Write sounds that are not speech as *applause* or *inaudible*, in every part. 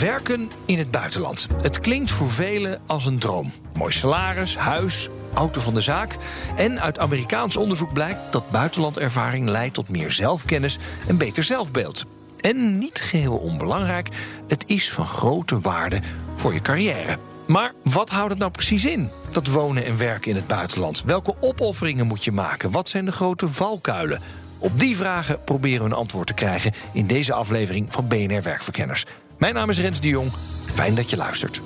Werken in het buitenland. Het klinkt voor velen als een droom. Mooi salaris, huis, auto van de zaak. En uit Amerikaans onderzoek blijkt dat buitenlandervaring leidt tot meer zelfkennis en beter zelfbeeld. En niet geheel onbelangrijk, het is van grote waarde voor je carrière. Maar wat houdt het nou precies in, dat wonen en werken in het buitenland? Welke opofferingen moet je maken? Wat zijn de grote valkuilen? Op die vragen proberen we een antwoord te krijgen in deze aflevering van BNR Werkverkenners. Mijn naam is Rens de Jong. Fijn dat je luistert.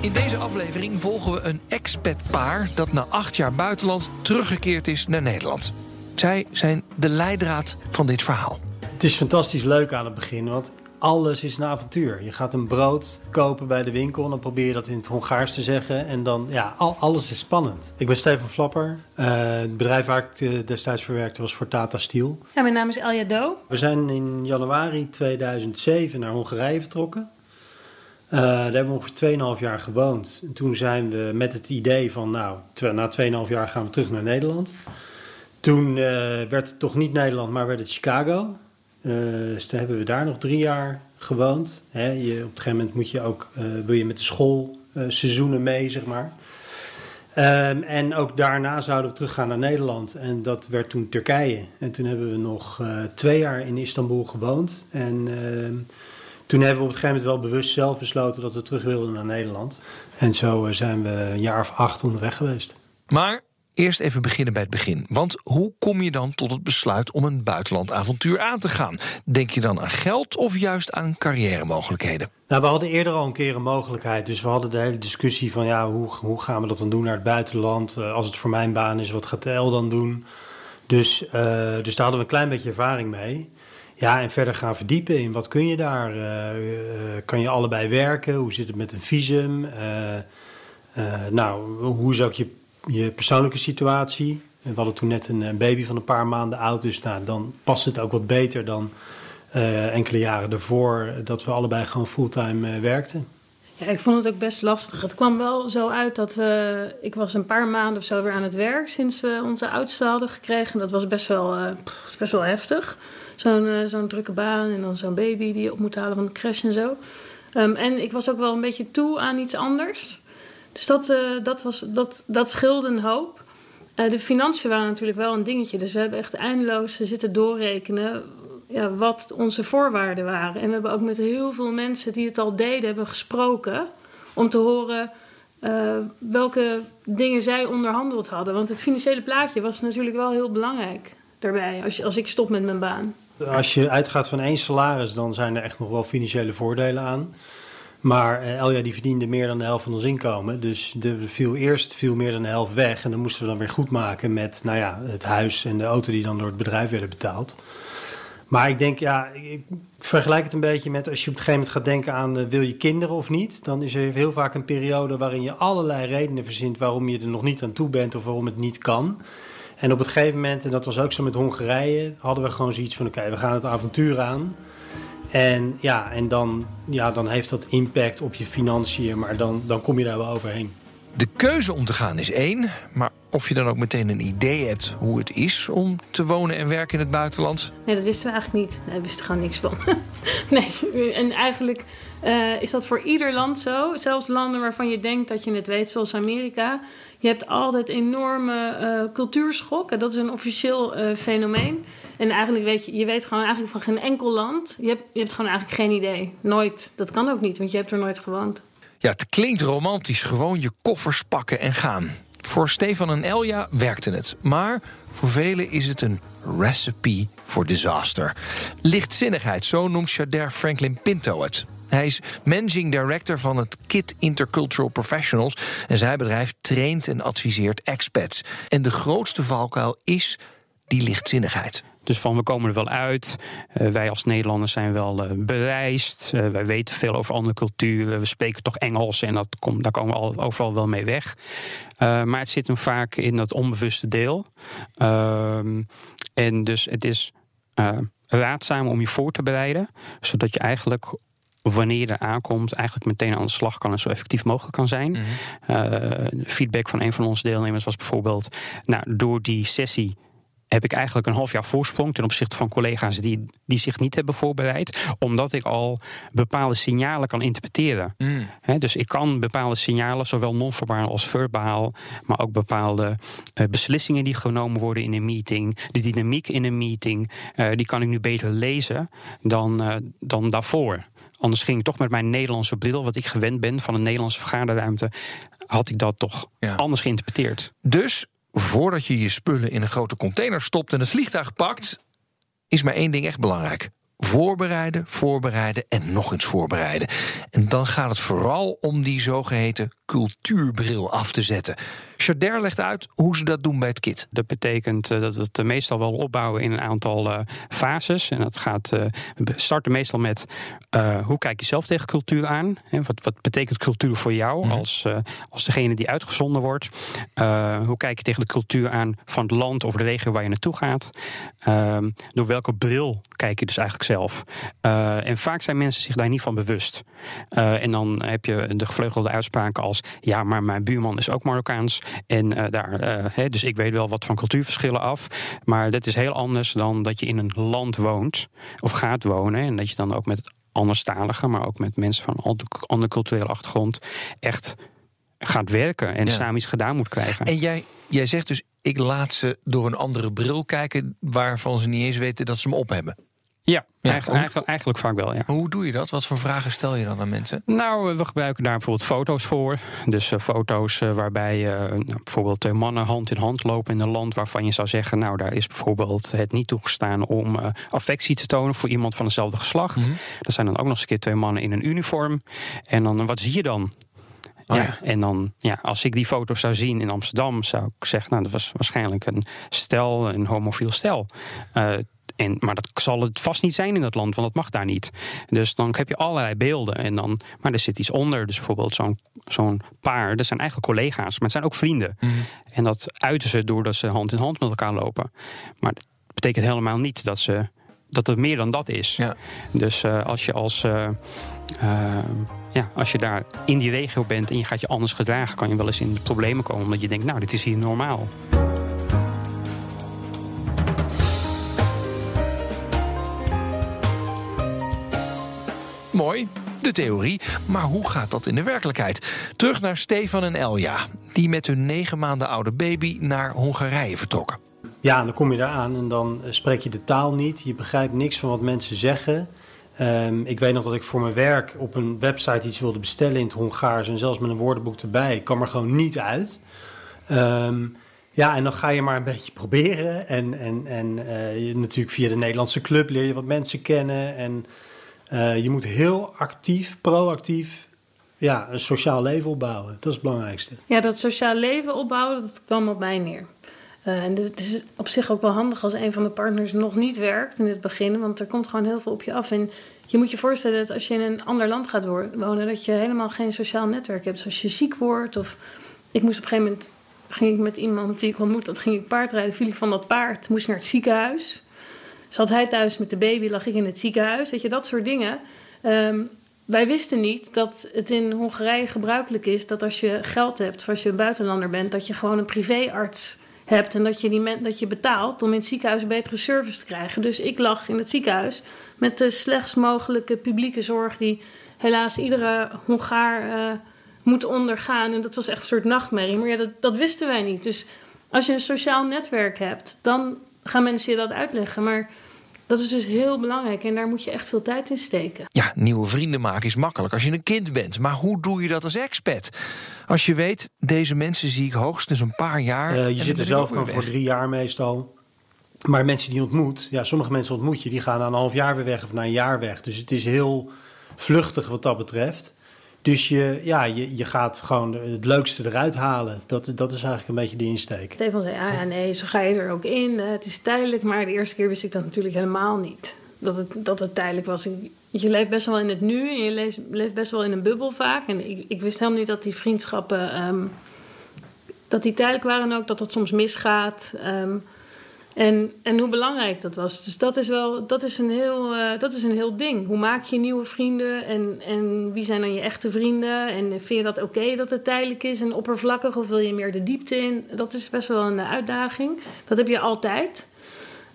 In deze aflevering volgen we een expat-paar dat na acht jaar buitenland teruggekeerd is naar Nederland. Zij zijn de leidraad van dit verhaal. Het is fantastisch leuk aan het begin, want alles is een avontuur. Je gaat een brood kopen bij de winkel en dan probeer je dat in het Hongaars te zeggen. En dan, ja, al, alles is spannend. Ik ben Stefan Flapper. Uh, het bedrijf waar ik eh, destijds voor werkte was voor Tata Steel. Ja, mijn naam is Elja Do. We zijn in januari 2007 naar Hongarije vertrokken. Uh, daar hebben we ongeveer 2,5 jaar gewoond. En toen zijn we met het idee van, nou, na 2,5 jaar gaan we terug naar Nederland. Toen werd het toch niet Nederland, maar werd het Chicago. Uh, dus toen hebben we daar nog drie jaar gewoond. Hè, je, op een gegeven moment moet je ook, uh, wil je met de schoolseizoenen mee, zeg maar. Um, en ook daarna zouden we teruggaan naar Nederland. En dat werd toen Turkije. En toen hebben we nog uh, twee jaar in Istanbul gewoond. En uh, toen hebben we op een gegeven moment wel bewust zelf besloten dat we terug wilden naar Nederland. En zo zijn we een jaar of acht onderweg geweest. Maar Eerst even beginnen bij het begin. Want hoe kom je dan tot het besluit om een buitenlandavontuur aan te gaan? Denk je dan aan geld of juist aan carrière-mogelijkheden? Nou, we hadden eerder al een keer een mogelijkheid. Dus we hadden de hele discussie van ja, hoe, hoe gaan we dat dan doen naar het buitenland? Uh, als het voor mijn baan is, wat gaat de L dan doen? Dus, uh, dus daar hadden we een klein beetje ervaring mee. Ja, en verder gaan verdiepen in wat kun je daar? Uh, kan je allebei werken? Hoe zit het met een visum? nou, hoe is ook je je persoonlijke situatie. We hadden toen net een, baby van een paar maanden oud, dus nou, dan past het ook wat beter dan uh, enkele jaren daarvoor dat we allebei gewoon fulltime werkten. Ja, ik vond het ook best lastig. Het kwam wel zo uit dat we, ik was een paar maanden of zo weer aan het werk sinds we onze oudste hadden gekregen. Dat was best wel, best wel heftig. Zo'n zo'n drukke baan en dan zo'n baby die je op moet halen van de crash en zo. Um, en ik was ook wel een beetje toe aan iets anders. Dus dat, uh, dat, was, dat, dat scheelde een hoop. Uh, de financiën waren natuurlijk wel een dingetje. Dus we hebben echt eindeloos zitten doorrekenen ja, wat onze voorwaarden waren. En we hebben ook met heel veel mensen die het al deden, hebben gesproken. Om te horen uh, welke dingen zij onderhandeld hadden. Want het financiële plaatje was natuurlijk wel heel belangrijk daarbij. Als, als ik stop met mijn baan. Als je uitgaat van één salaris, dan zijn er echt nog wel financiële voordelen aan. Maar uh, Elja die verdiende meer dan de helft van ons inkomen. Dus er viel eerst viel meer dan de helft weg. En dan moesten we dan weer goed maken met nou ja, het huis en de auto die dan door het bedrijf werden betaald. Maar ik denk, ja, ik vergelijk het een beetje met als je op een gegeven moment gaat denken aan uh, wil je kinderen of niet. Dan is er heel vaak een periode waarin je allerlei redenen verzint waarom je er nog niet aan toe bent of waarom het niet kan. En op het gegeven moment, en dat was ook zo met Hongarije, hadden we gewoon zoiets van oké, we gaan het avontuur aan. En ja, en dan, ja, dan heeft dat impact op je financiën, maar dan, dan kom je daar wel overheen. De keuze om te gaan is één, maar of je dan ook meteen een idee hebt hoe het is om te wonen en werken in het buitenland? Nee, dat wisten we eigenlijk niet. We wisten gewoon niks van. *laughs* nee, en eigenlijk uh, is dat voor ieder land zo. Zelfs landen waarvan je denkt dat je het weet, zoals Amerika. Je hebt altijd enorme uh, cultuurschokken. Dat is een officieel uh, fenomeen. En eigenlijk weet je, je weet gewoon eigenlijk van geen enkel land. Je hebt, je hebt gewoon eigenlijk geen idee. Nooit. Dat kan ook niet, want je hebt er nooit gewoond. Ja, het klinkt romantisch. Gewoon je koffers pakken en gaan. Voor Stefan en Elja werkte het. Maar voor velen is het een recipe voor disaster. Lichtzinnigheid, zo noemt Shader Franklin Pinto het. Hij is managing director van het KIT Intercultural Professionals. En zijn bedrijf traint en adviseert expats. En de grootste valkuil is die lichtzinnigheid. Dus van we komen er wel uit. Uh, wij als Nederlanders zijn wel uh, bereisd. Uh, wij weten veel over andere culturen. We spreken toch Engels en dat komt, daar komen we al, overal wel mee weg. maar het zit hem vaak in dat onbewuste deel. Ehm, en dus het is raadzaam om je voor te bereiden. Zodat je eigenlijk wanneer je er aankomt, eigenlijk meteen aan de slag kan en zo effectief mogelijk kan zijn. Mm feedback van een van onze deelnemers was bijvoorbeeld: Nou, door die sessie heb ik eigenlijk een half jaar voorsprong ten opzichte van collega's die, die zich niet hebben voorbereid, omdat ik al bepaalde signalen kan interpreteren. Mm. dus ik kan bepaalde signalen, zowel non-verbaal als verbaal, maar ook bepaalde uh, beslissingen die genomen worden in een meeting, de dynamiek in een meeting, uh, die kan ik nu beter lezen dan, uh, dan daarvoor. Anders ging ik toch met mijn Nederlandse bril, wat ik gewend ben van een Nederlandse vergaderruimte, had ik dat toch ja. anders geïnterpreteerd. Dus voordat je je spullen in een grote container stopt en het vliegtuig pakt, is maar één ding echt belangrijk. Voorbereiden, voorbereiden en nog eens voorbereiden. En dan gaat het vooral om die zogeheten cultuurbril af te zetten. Chader legt uit hoe ze dat doen bij het kit. Dat betekent uh, dat we het meestal wel opbouwen in een aantal uh, fases. En dat gaat, we starten meestal met hoe kijk je zelf tegen cultuur aan? Wat, wat betekent cultuur voor jou mm. als, als degene die uitgezonden wordt? hoe kijk je tegen de cultuur aan van het land of de regio waar je naartoe gaat? Ehm, door welke bril kijk je dus eigenlijk zelf? en vaak zijn mensen zich daar niet van bewust. en dan heb je de gevleugelde uitspraken als: ja, maar mijn buurman is ook Marokkaans. En uh, daar, uh, dus ik weet wel wat van cultuurverschillen af. Maar dat is heel anders dan dat je in een land woont of gaat wonen. En dat je dan ook met anderstaligen, maar ook met mensen van een andere culturele achtergrond echt gaat werken en samen iets gedaan moet krijgen. En jij, jij zegt dus, ik laat ze door een andere bril kijken waarvan ze niet eens weten dat ze hem op hebben. Ja, eigenlijk, eigenlijk, vaak wel. Ja. Hoe doe je dat? Wat voor vragen stel je dan aan mensen? Nou, we gebruiken daar bijvoorbeeld foto's voor. Dus uh, foto's uh, waarbij uh, nou, bijvoorbeeld twee mannen hand in hand lopen in een land waarvan je zou zeggen: Nou, daar is bijvoorbeeld het niet toegestaan om affectie te tonen voor iemand van hetzelfde geslacht. Mm Er zijn dan ook nog eens een keer twee mannen in een uniform. En dan, wat zie je dan? Oh, ja, ja, En dan, ja, als ik die foto's zou zien in Amsterdam, zou ik zeggen: Nou, dat was waarschijnlijk een stel, een homofiel stel. En, maar dat zal het vast niet zijn in dat land, want dat mag daar niet. Dus dan heb je allerlei beelden. En dan, maar er zit iets onder. Dus bijvoorbeeld zo'n zo'n paar, dat zijn eigenlijk collega's, maar het zijn ook vrienden. Mhm. En dat uiten ze doordat ze hand in hand met elkaar lopen. Maar dat betekent helemaal niet dat ze dat het meer dan dat is. Ja. Dus uh, als je als uh, uh, ja, als je daar in die regio bent en je gaat je anders gedragen, kan je wel eens in de problemen komen. Omdat je denkt, nou, dit is hier normaal. Mooi, de theorie. Maar hoe gaat dat in de werkelijkheid? Terug naar Stefan en Elja, die met hun negen maanden oude baby naar Hongarije vertrokken. Ja, dan kom je daar aan en dan eh, spreek je de taal niet. Je begrijpt niks van wat mensen zeggen. Um, ik weet nog dat ik voor mijn werk op een website iets wilde bestellen in het Hongaars en zelfs met een woordenboek erbij. Kwam er gewoon niet uit. Um, ja, en dan ga je maar een beetje proberen. En, en, en uh, natuurlijk via de Nederlandse club leer je wat mensen kennen. En uh, je moet heel actief, proactief ja, een sociaal leven opbouwen. Dat is het belangrijkste. Ja, dat sociaal leven opbouwen, dat kwam op mij neer. Uh, en het is op zich ook wel handig als een van de partners nog niet werkt in het begin, want er komt gewoon heel veel op je af. En je moet je voorstellen dat als je in een ander land gaat wonen, dat je helemaal geen sociaal netwerk hebt. Dus als je ziek wordt of ik moest op een gegeven moment ging ik met iemand die ik ontmoet, dat ging ik paardrijden, viel ik van dat paard, moest naar het ziekenhuis. Zat hij thuis met de baby, lag ik in het ziekenhuis. Weet je, dat soort dingen. Ehm, wij wisten niet dat het in Hongarije gebruikelijk is dat als je geld hebt, of als je een buitenlander bent, dat je gewoon een privéarts hebt en dat je, die dat je betaalt om in het ziekenhuis een betere service te krijgen. Dus ik lag in het ziekenhuis met de slechtst mogelijke publieke zorg die helaas iedere Hongaar uh, moet ondergaan. En dat was echt een soort nachtmerrie. Maar ja, dat, dat wisten wij niet. Dus als je een sociaal netwerk hebt, dan gaan mensen je dat uitleggen. Maar dat is dus heel belangrijk en daar moet je echt veel tijd in steken. Ja, nieuwe vrienden maken is makkelijk als je een kind bent. Maar hoe doe je dat als expat? Als je weet, deze mensen zie ik hoogstens een paar jaar. Uh, je zit er zelf dan voor drie jaar meestal. Maar mensen die je ontmoet, ja, sommige mensen ontmoet je, die gaan na een half jaar weer weg of na een jaar weg. Dus het is heel vluchtig wat dat betreft. Dus je, ja, je, je gaat gewoon het leukste eruit halen. Dat, dat is eigenlijk een beetje de insteek. Stefan zei, ah, ja, nee, zo ga je er ook in. Het is tijdelijk, maar de eerste keer wist ik dat natuurlijk helemaal niet. Dat het, dat het tijdelijk was. Je leeft best wel in het nu en je leeft, best wel in een bubbel vaak. En ik, ik wist helemaal niet dat die vriendschappen... Ehm, dat die tijdelijk waren ook, dat dat soms misgaat. Ehm, en, en hoe belangrijk dat was. Dus dat is wel dat is een heel, uh, dat is een heel ding. Hoe maak je nieuwe vrienden en, en wie zijn dan je echte vrienden? En vind je dat oké dat het tijdelijk is en oppervlakkig of wil je meer de diepte in? Dat is best wel een uitdaging. Dat heb je altijd.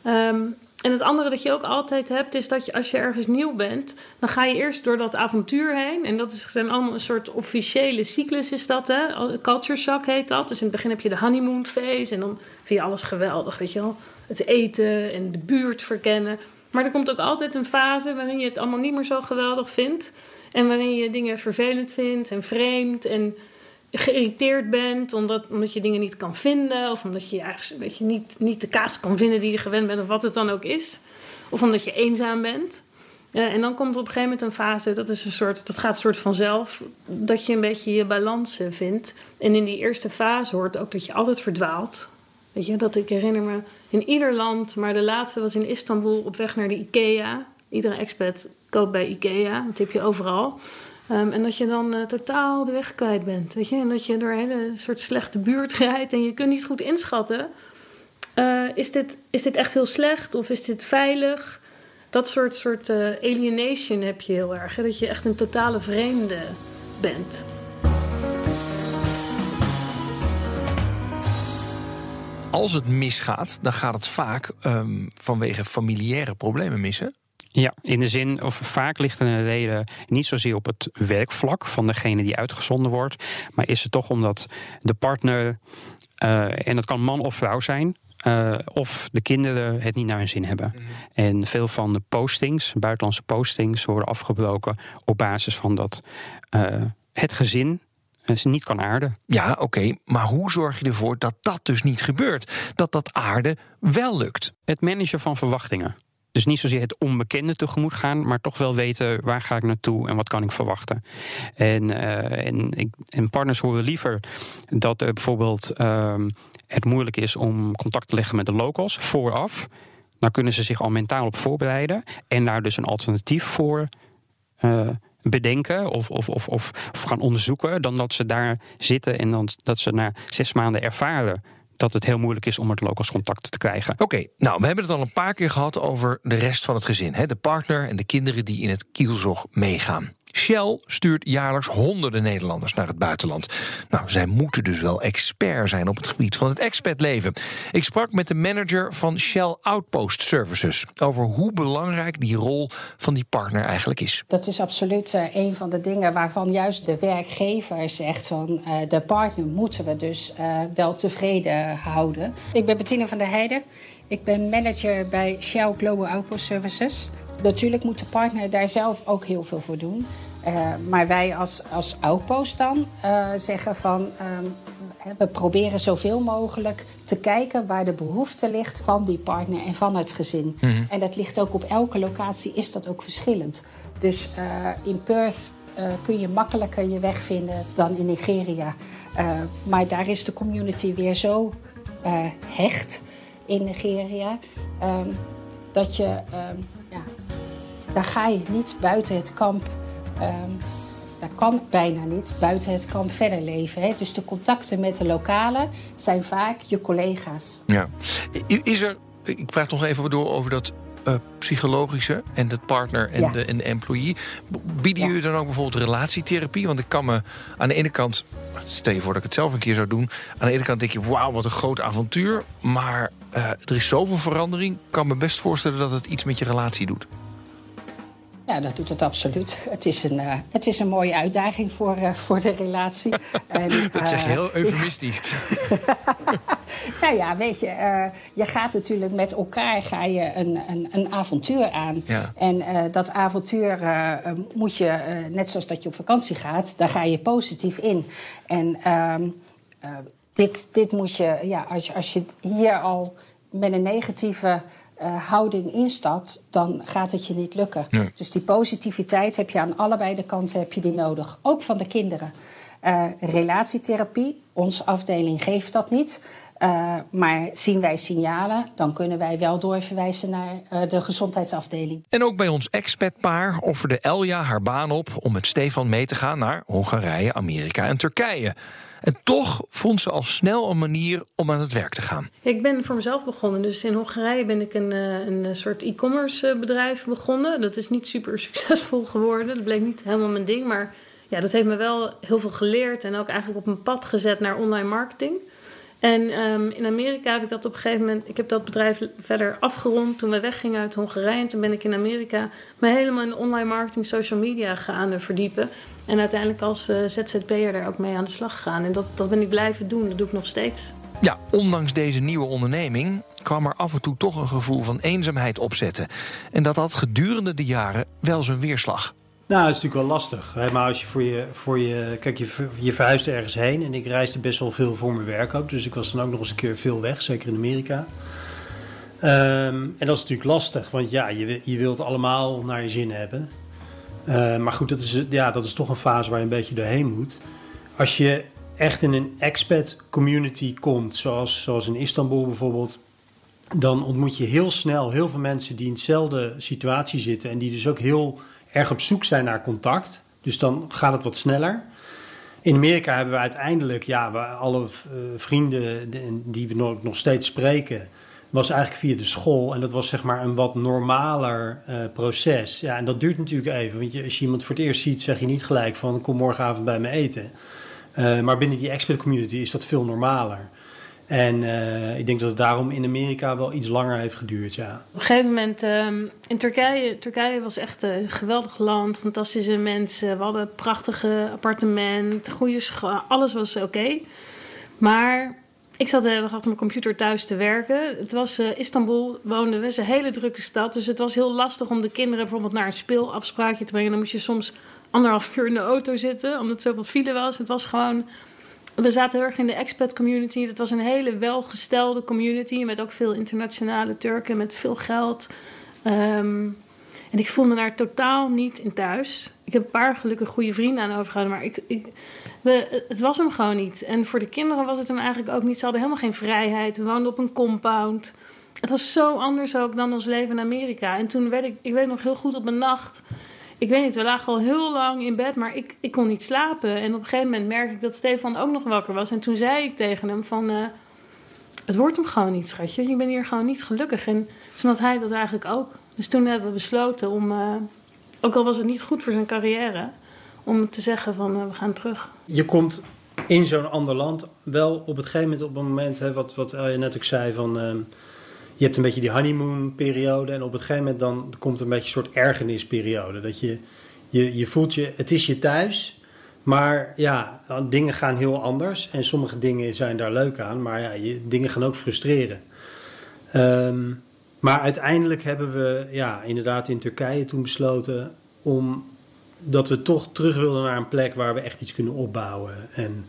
Um, en het andere dat je ook altijd hebt, is dat je als je ergens nieuw bent, dan ga je eerst door dat avontuur heen. En dat is zijn allemaal een soort officiële cyclus, is dat hè? Culture shock heet dat. Dus in het begin heb je de honeymoon phase en dan vind je alles geweldig, weet je wel. Het eten en de buurt verkennen. Maar er komt ook altijd een fase waarin je het allemaal niet meer zo geweldig vindt. En waarin je dingen vervelend vindt en vreemd en geïrriteerd bent omdat, omdat je dingen niet kan vinden. Of omdat je eigenlijk weet je, niet, niet de kaas kan vinden die je gewend bent of wat het dan ook is. Of omdat je eenzaam bent. en dan komt er op een gegeven moment een fase, dat, is een soort, dat gaat een soort vanzelf, dat je een beetje je balans eh, vindt. En in die eerste fase hoort ook dat je altijd verdwaalt. Weet je, dat ik herinner me in ieder land, maar de laatste was in Istanbul op weg naar de IKEA. Iedere expat koopt bij IKEA, dat heb je overal. Ehm, en dat je dan uh, totaal de weg kwijt bent. Weet je? En dat je door een hele soort slechte buurt *laughs* rijdt en je kunt niet goed inschatten. Uh, is, dit, is dit echt heel slecht of is dit veilig? Dat soort, soort uh, alienation heb je heel erg. Hè? Dat je echt een totale vreemde bent. Als het misgaat, dan gaat het vaak um, vanwege familiaire problemen missen. Ja, in de zin, of vaak ligt een reden niet zozeer op het werkvlak van degene die uitgezonden wordt, maar is het toch omdat de partner, uh, en dat kan man of vrouw zijn, uh, of de kinderen het niet naar hun zin hebben. Mhm. En veel van de postings, buitenlandse postings, worden afgebroken op basis van dat uh, het gezin ze niet kan aarden. Ja, oké, maar hoe zorg je ervoor dat dat dus niet gebeurt? Dat dat aarden wel lukt? Het managen van verwachtingen. Dus niet zozeer het onbekende tegemoet gaan, maar toch wel weten waar ga ik naartoe en wat kan ik verwachten. En, uh, en, ik, en partners horen liever dat er bijvoorbeeld uh, het moeilijk is om contact te leggen met de locals vooraf. Dan kunnen ze zich al mentaal op voorbereiden en daar dus een alternatief voor uh, bedenken of, of, of, of, gaan onderzoeken, dan dat ze daar zitten en dan dat ze na zes maanden ervaren dat het heel moeilijk is om het locals contact te krijgen. Oké, nou, we hebben het al een paar keer gehad over de rest van het gezin. Hè? De partner en de kinderen die in het kielzog meegaan. Shell stuurt jaarlijks honderden Nederlanders naar het buitenland. Nou, zij moeten dus wel expert zijn op het gebied van het expatleven. Ik sprak met de manager van Shell Outpost Services over hoe belangrijk die rol van die partner eigenlijk is. Dat is absoluut uh, een van de dingen waarvan juist de werkgever zegt van uh, de partner moeten we dus uh, wel tevreden houden. Ik ben Bettina van der Heijden. Ik ben manager bij Shell Global Outpost Services. Natuurlijk moet de partner daar zelf ook heel veel voor doen. Uh, maar wij als, als Outpost dan uh, zeggen van... Um, we proberen zoveel mogelijk te kijken waar de behoefte ligt van die partner en van het gezin. Mm -hmm. En dat ligt ook op elke locatie, is dat ook verschillend. Dus uh, in Perth kun je makkelijker je weg vinden dan in Nigeria. maar daar is de community weer zo hecht in Nigeria... Um, dat je... Um, ja, daar ga je niet buiten het kamp. Um, dat kan bijna niet buiten het kamp verder leven. Hè? Dus de contacten met de lokalen zijn vaak je collega's. Ja. Is er, ik vraag nog even door over dat uh, psychologische en de partner en, ja. de, en de employee. Bieden ja. jullie dan ook bijvoorbeeld relatietherapie? Want ik kan me aan de ene kant, stel je voor dat ik het zelf een keer zou doen. Aan de ene kant denk je, wauw, wat een groot avontuur. Maar uh, er is zoveel verandering. Ik kan me best voorstellen dat het iets met je relatie doet. Ja, dat doet het absoluut. Het is een, uh, het is een mooie uitdaging voor, uh, voor de relatie. *laughs* en, dat zeg je heel eufemistisch. *laughs* nou ja, weet je, je gaat natuurlijk met elkaar ga je een, een, een avontuur aan. Ja. En dat avontuur moet je, net zoals dat je op vakantie gaat, daar ga je positief in. En ehm, dit, dit moet je, ja, als je, als je hier al met een negatieve uh, houding instapt, dan gaat het je niet lukken. Dus die positiviteit heb je aan allebei de kanten heb je die nodig. Ook van de kinderen. Uh, relatietherapie, onze afdeling geeft dat niet. Uh, maar zien wij signalen, dan kunnen wij wel doorverwijzen naar uh, de gezondheidsafdeling. En ook bij ons expatpaar offerde Elja haar baan op om met Stefan mee te gaan naar Hongarije, Amerika en Turkije. En toch vond ze al snel een manier om aan het werk te gaan. Ik ben voor mezelf begonnen. Dus in Hongarije ben ik een, eh, een soort e-commerce bedrijf begonnen. Dat is niet super *laughs* succesvol geworden. Dat bleek niet helemaal mijn ding. Maar ja, dat heeft me wel heel veel geleerd. En ook eigenlijk op een pad gezet naar online marketing. En um, in Amerika heb ik dat op een gegeven moment. Ik heb dat bedrijf verder afgerond toen we weggingen uit Hongarije. En toen ben ik in Amerika me helemaal in online marketing, social media gaan verdiepen. En uiteindelijk als uh, ZZP'er daar ook mee aan de slag gegaan. En dat, dat ben ik blijven doen. Dat doe ik nog steeds. Ja, ondanks deze nieuwe onderneming kwam er af en toe toch een gevoel van eenzaamheid opzetten. En dat had gedurende de jaren wel zijn weerslag. Nou, dat is natuurlijk wel lastig. Maar als je voor je, voor je. Kijk, je, je verhuist ergens heen. En ik reisde best wel veel voor mijn werk ook. Dus ik was dan ook nog eens een keer veel weg, zeker in Amerika. Um, en dat is natuurlijk lastig, want ja, je, je wilt allemaal naar je zin hebben. Uh, maar goed, dat is, ja, dat is toch een fase waar je een beetje doorheen moet. Als je echt in een expat community komt, zoals, zoals in Istanbul bijvoorbeeld, dan ontmoet je heel snel heel veel mensen die in dezelfde situatie zitten en die dus ook heel erg op zoek zijn naar contact. Dus dan gaat het wat sneller. In Amerika hebben we uiteindelijk, ja, we, alle uh, vrienden die we nog, nog steeds spreken, was eigenlijk via de school. En dat was zeg maar een wat normaler uh, proces. Ja, en dat duurt natuurlijk even. Want je, als je iemand voor het eerst ziet, zeg je niet gelijk van kom morgenavond bij me eten. Uh, maar binnen die expert community is dat veel normaler. En uh, ik denk dat het daarom in Amerika wel iets langer heeft geduurd, ja. Op een gegeven moment um, in Turkije, Turkije was echt een geweldig land, fantastische mensen. We hadden een prachtige appartement, goede school, alles was oké. Maar ik zat de hele dag achter mijn computer thuis te werken. Het was uh, Istanbul, woonden we, is een hele drukke stad. Dus het was heel lastig om de kinderen bijvoorbeeld naar een speelafspraakje te brengen. Dan moest je soms anderhalf *laughs* uur in de auto zitten, omdat zoveel file was. Het was gewoon we zaten heel erg in de expat community. Dat was een hele welgestelde community met ook veel internationale Turken met veel geld. Um, en ik voelde me daar totaal niet in thuis. Ik heb een paar gelukkig goede vrienden aan overgehouden, maar ik, ik, we, het was hem gewoon niet. En voor de kinderen was het hem eigenlijk ook niet. Ze hadden helemaal geen vrijheid. We woonden op een compound. Het was zo anders ook dan ons leven in Amerika. En toen werd ik, ik weet nog heel goed op een nacht ik weet niet, we lagen al heel lang in bed, maar ik, ik kon niet slapen. En op een gegeven moment merkte ik dat Stefan ook nog wakker was. En toen zei ik tegen hem van, uh, het wordt hem gewoon niet, schatje. Je bent hier gewoon niet gelukkig. En toen had hij dat eigenlijk ook. Dus toen hebben we besloten om, uh, ook al was het niet goed voor zijn carrière, om te zeggen van, uh, we gaan terug. Je komt in zo'n ander land wel op het gegeven moment, op een moment, hè, wat, wat je net ook zei van je hebt een beetje die honeymoon periode en op het gegeven moment dan komt een beetje een soort ergernisperiode. Dat je, je, je voelt je, het is je thuis, maar ja, dingen gaan heel anders en sommige dingen zijn daar leuk aan, maar ja, je, dingen gaan ook frustreren. Um, maar uiteindelijk hebben we ja, inderdaad in Turkije toen besloten om dat we toch terug wilden naar een plek waar we echt iets kunnen opbouwen. En,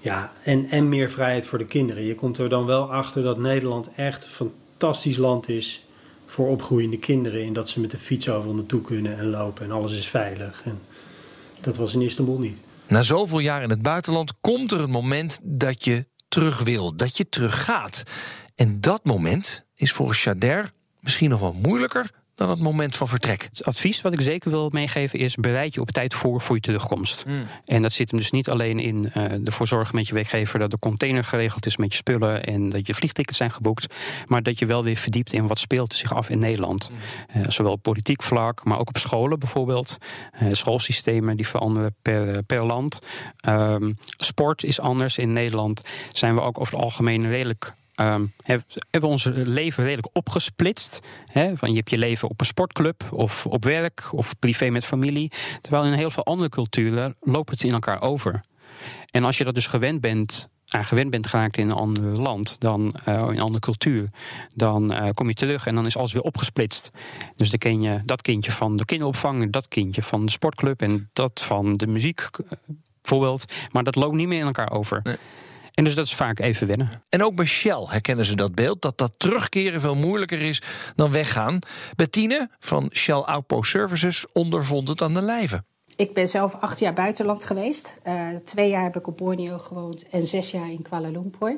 ja, en, en meer vrijheid voor de kinderen. Je komt er dan wel achter dat Nederland echt van fantastisch land is voor opgroeiende kinderen. In dat ze met de fiets over naartoe kunnen en lopen en alles is veilig. En dat was in Istanbul niet. Na zoveel jaar in het buitenland komt er een moment dat je terug wil, dat je terug gaat. En dat moment is voor Shader misschien nog wel moeilijker dan het moment van vertrek. Het advies wat ik zeker wil meegeven is: bereid je op tijd voor voor je terugkomst. Hmm. En dat zit hem dus niet alleen in uh, ervoor zorgen met je werkgever dat de container geregeld is met je spullen en dat je vliegtickets zijn geboekt, maar dat je wel weer verdiept in wat speelt zich af in Nederland. Hmm. Uh, zowel op politiek vlak, maar ook op scholen bijvoorbeeld. Uh, schoolsystemen die veranderen per, per land. Um, sport is anders. In Nederland zijn we ook over het algemeen redelijk Um, hebben we ons leven redelijk opgesplitst. Hè? Van je hebt je leven op een sportclub of op werk of privé met familie. Terwijl in heel veel andere culturen loopt het in elkaar over. En als je dat dus gewend bent, aan gewend bent geraakt in een ander land, dan uh, in een andere cultuur, dan uh, kom je terug en dan is alles weer opgesplitst. Dus dan ken je dat kindje van de kinderopvang, dat kindje van de sportclub en dat van de muziek, bijvoorbeeld. Maar dat loopt niet meer in elkaar over. En dus dat is vaak even wennen. En ook bij Shell herkennen ze dat beeld, dat dat terugkeren veel moeilijker is dan weggaan. Bettine van Shell Outpost Services ondervond het aan de lijve. Ik ben zelf acht jaar buitenland geweest. Uh, twee jaar heb ik op Borneo gewoond en zes jaar in Kuala Lumpur.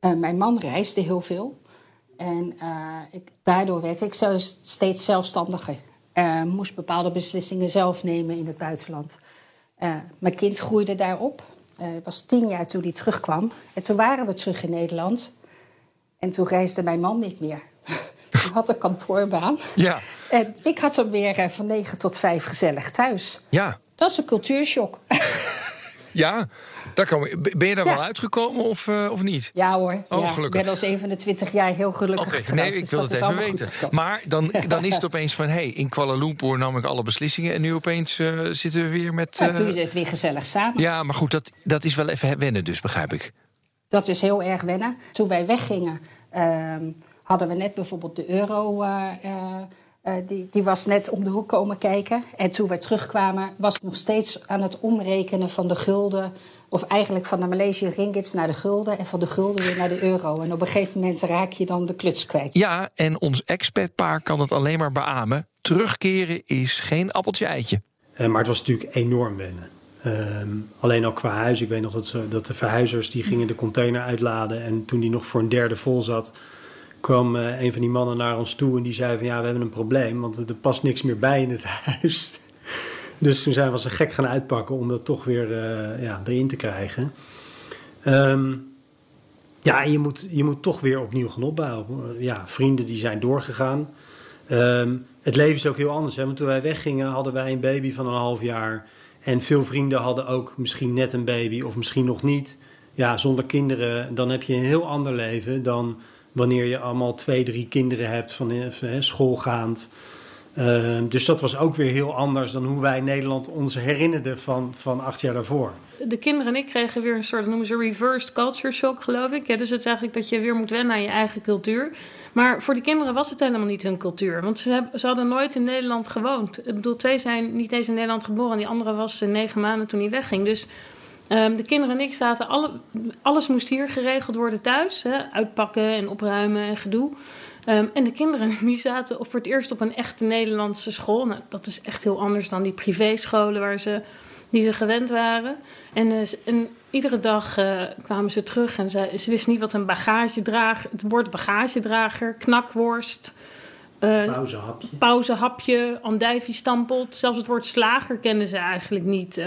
Uh, mijn man reisde heel veel. En uh, ik, daardoor werd ik steeds zelfstandiger. moest bepaalde beslissingen zelf nemen in het buitenland. mijn kind groeide daarop. Het was tien jaar toen hij terugkwam. En toen waren we terug in Nederland. En toen reisde mijn man niet meer. *laughs* hij had een kantoorbaan. Ja. En ik had hem weer van negen tot vijf gezellig thuis. Ja. Dat is een cultuurshock. Ja, *laughs* daar kan, ben je daar wel uitgekomen of, uh, of niet? Ja hoor, oh, ja, gelukkig. ik ben al 27 jaar heel gelukkig Oké, okay, nee, ik wil het even weten. Maar dan, *laughs* dan is het opeens van... hé, hey, in Kuala Lumpur nam ik alle beslissingen... en nu opeens uh, zitten we weer met... Uh... Ja, doe je het weer gezellig samen. Ja, maar goed, dat, dat is wel even wennen dus, begrijp ik. Dat is heel erg wennen. Toen wij weggingen, ehm, hadden we net bijvoorbeeld de euro... Uh, die, die, was net om de hoek komen kijken. En toen we terugkwamen, was ik nog steeds aan het omrekenen van de gulden. Of eigenlijk van de Malaysia ringgits naar de gulden. En van de gulden weer naar de euro. En op een gegeven moment raak je dan de kluts kwijt. Ja, en ons expertpaar kan het alleen maar beamen. Terugkeren is geen appeltje-eitje. Uh, maar het was natuurlijk enorm wennen. Uh, alleen al qua huis. Ik weet nog dat, ze, dat de verhuizers die gingen de container uitladen. En toen die nog voor een derde vol zat kwam uh, een van die mannen naar ons toe en die zei van ja, we hebben een probleem, want er past niks meer bij in het *laughs* huis. dus toen zijn we een gek gaan uitpakken om dat toch weer uh, ja, erin te krijgen. Um, ja, en je moet, je moet toch weer opnieuw gaan opbouwen. Ja, vrienden die zijn doorgegaan. Um, het leven is ook heel anders. Hè? Want toen wij weggingen hadden wij een baby van een half jaar. En veel vrienden hadden ook misschien net een baby of misschien nog niet. Ja, zonder kinderen, dan heb je een heel ander leven dan wanneer je allemaal twee, drie kinderen hebt van eh, schoolgaand. Uh, dus dat was ook weer heel anders dan hoe wij Nederland ons herinnerden van, van acht jaar daarvoor. De kinderen en ik kregen weer een soort, noemen ze reversed culture shock, geloof ik. Dus het is eigenlijk dat je weer moet wennen aan je eigen cultuur. Maar voor de kinderen was het helemaal niet hun cultuur. Want ze, hebben, ze hadden nooit in Nederland gewoond. Ik bedoel, twee zijn niet eens in Nederland geboren. En die andere was negen maanden toen hij wegging. Dus Um, de kinderen en ik zaten, alle, alles moest hier geregeld worden thuis. Hè, uitpakken en opruimen en gedoe. Um, en de kinderen *laughs* die zaten voor het eerst op een echte Nederlandse school. Nou, dat is echt heel anders dan die privéscholen waar ze, die ze gewend waren. En, uh, en iedere dag uh, kwamen ze terug en ze, ze wisten niet wat een bagagedrager... Het woord bagagedrager, knakworst... Uh, pauzehapje. Pauzehapje, andijvie-stampot. Zelfs het woord slager kenden ze eigenlijk niet. Uh,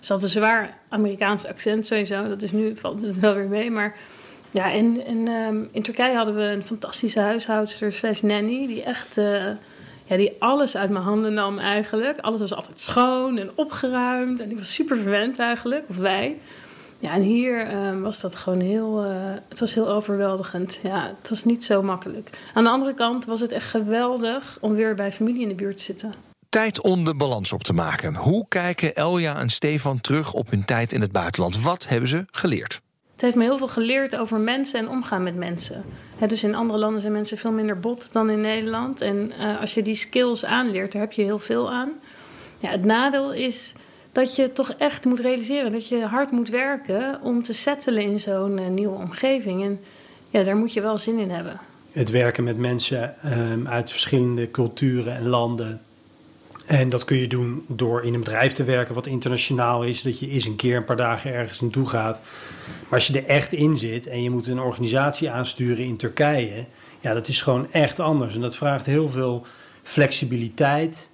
ze hadden een zwaar Amerikaans accent sowieso. Dat is nu valt het wel weer mee. Maar ja, in, in, um, in Turkije hadden we een fantastische huishoudster slash nanny. Die echt... Uh, ja, die alles uit mijn handen nam eigenlijk. Alles was altijd schoon en opgeruimd. En die was super verwend eigenlijk. Of wij. Ja, en hier uh, was dat gewoon heel, uh, het was heel overweldigend. Ja, het was niet zo makkelijk. Aan de andere kant was het echt geweldig om weer bij familie in de buurt te zitten. Tijd om de balans op te maken. Hoe kijken Elja en Stefan terug op hun tijd in het buitenland? Wat hebben ze geleerd? Het heeft me heel veel geleerd over mensen en omgaan met mensen. He, dus in andere landen zijn mensen veel minder bot dan in Nederland. En uh, als je die skills aanleert, daar heb je heel veel aan. Ja, het nadeel is dat je toch echt moet realiseren dat je hard moet werken om te settelen in zo'n uh, nieuwe omgeving. En ja, daar moet je wel zin in hebben. Het werken met mensen um, uit verschillende culturen en landen. En dat kun je doen door in een bedrijf te werken wat internationaal is. Dat je eens een keer een paar dagen ergens naartoe gaat. Maar als je er echt in zit en je moet een organisatie aansturen in Turkije. Ja, dat is gewoon echt anders. En dat vraagt heel veel flexibiliteit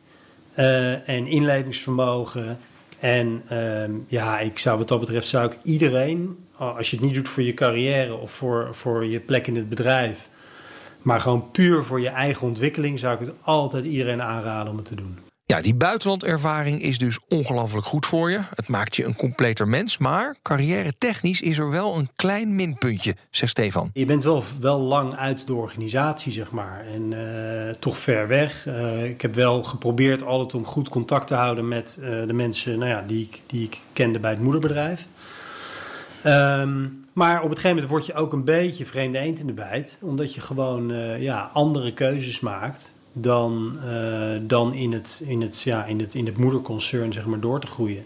uh, en inlevingsvermogen en um, ja, ik zou wat dat betreft zou ik iedereen, als je het niet doet voor je carrière of voor, voor je plek in het bedrijf, maar gewoon puur voor je eigen ontwikkeling, zou ik het altijd iedereen aanraden om het te doen. Ja, die buitenlandervaring is dus ongelooflijk goed voor je. Het maakt je een completer mens, maar carrière technisch is er wel een klein minpuntje, zegt Stefan. Je bent wel, wel lang uit de organisatie, zeg maar, en uh, toch ver weg. Uh, ik heb wel geprobeerd altijd om goed contact te houden met uh, de mensen nou ja, die, die ik kende bij het moederbedrijf. Um, maar op het gegeven moment word je ook een beetje vreemde eend in de bijt, omdat je gewoon ja, andere keuzes maakt dan, uh, dan in, het, in, het, ja, in, het, in het moederconcern zeg maar, door te groeien.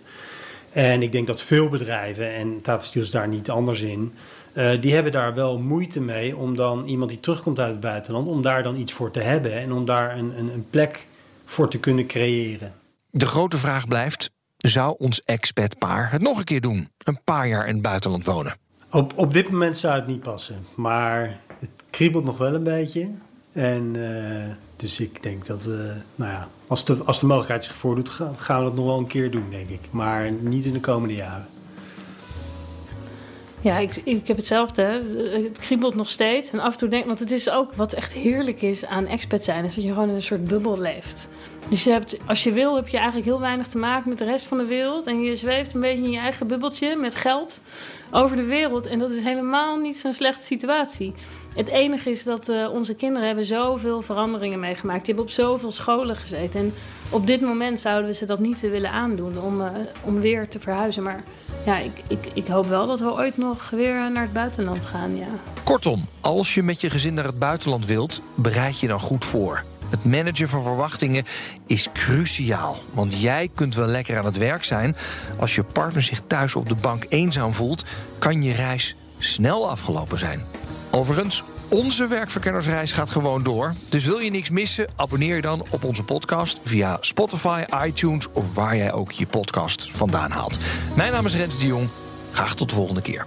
En ik denk dat veel bedrijven, en Tata Steel is daar niet anders in, uh, die hebben daar wel moeite mee om dan iemand die terugkomt uit het buitenland, om daar dan iets voor te hebben en om daar een, een, een plek voor te kunnen creëren. De grote vraag blijft: zou ons expatpaar het nog een keer doen? Een paar jaar in het buitenland wonen? Op, op dit moment zou het niet passen, maar het kriebelt nog wel een beetje. En uh, dus ik denk dat we, nou ja, als de, als de mogelijkheid zich voordoet, gaan we dat nog wel een keer doen, denk ik. Maar niet in de komende jaren. Ja, ik, ik heb hetzelfde. Het kriebelt nog steeds. En af en toe denk want het is ook wat echt heerlijk is aan expat zijn, is dat je gewoon in een soort bubbel leeft. Dus je hebt, als je wil, heb je eigenlijk heel weinig te maken met de rest van de wereld. En je zweeft een beetje in je eigen bubbeltje met geld over de wereld. En dat is helemaal niet zo'n slechte situatie. Het enige is dat uh, onze kinderen hebben zoveel veranderingen meegemaakt. Die hebben op zoveel scholen gezeten. En op dit moment zouden we ze dat niet willen aandoen om, uh, om weer te verhuizen. Maar ja, ik, ik, ik hoop wel dat we ooit nog weer naar het buitenland gaan. Ja. Kortom, als je met je gezin naar het buitenland wilt, bereid je dan goed voor. Het managen van verwachtingen is cruciaal. Want jij kunt wel lekker aan het werk zijn. Als je partner zich thuis op de bank eenzaam voelt, kan je reis snel afgelopen zijn. Overigens, onze werkverkennersreis gaat gewoon door. Dus wil je niks missen? Abonneer je dan op onze podcast via Spotify, iTunes of waar jij ook je podcast vandaan haalt. Mijn naam is Rens de Jong. Graag tot de volgende keer.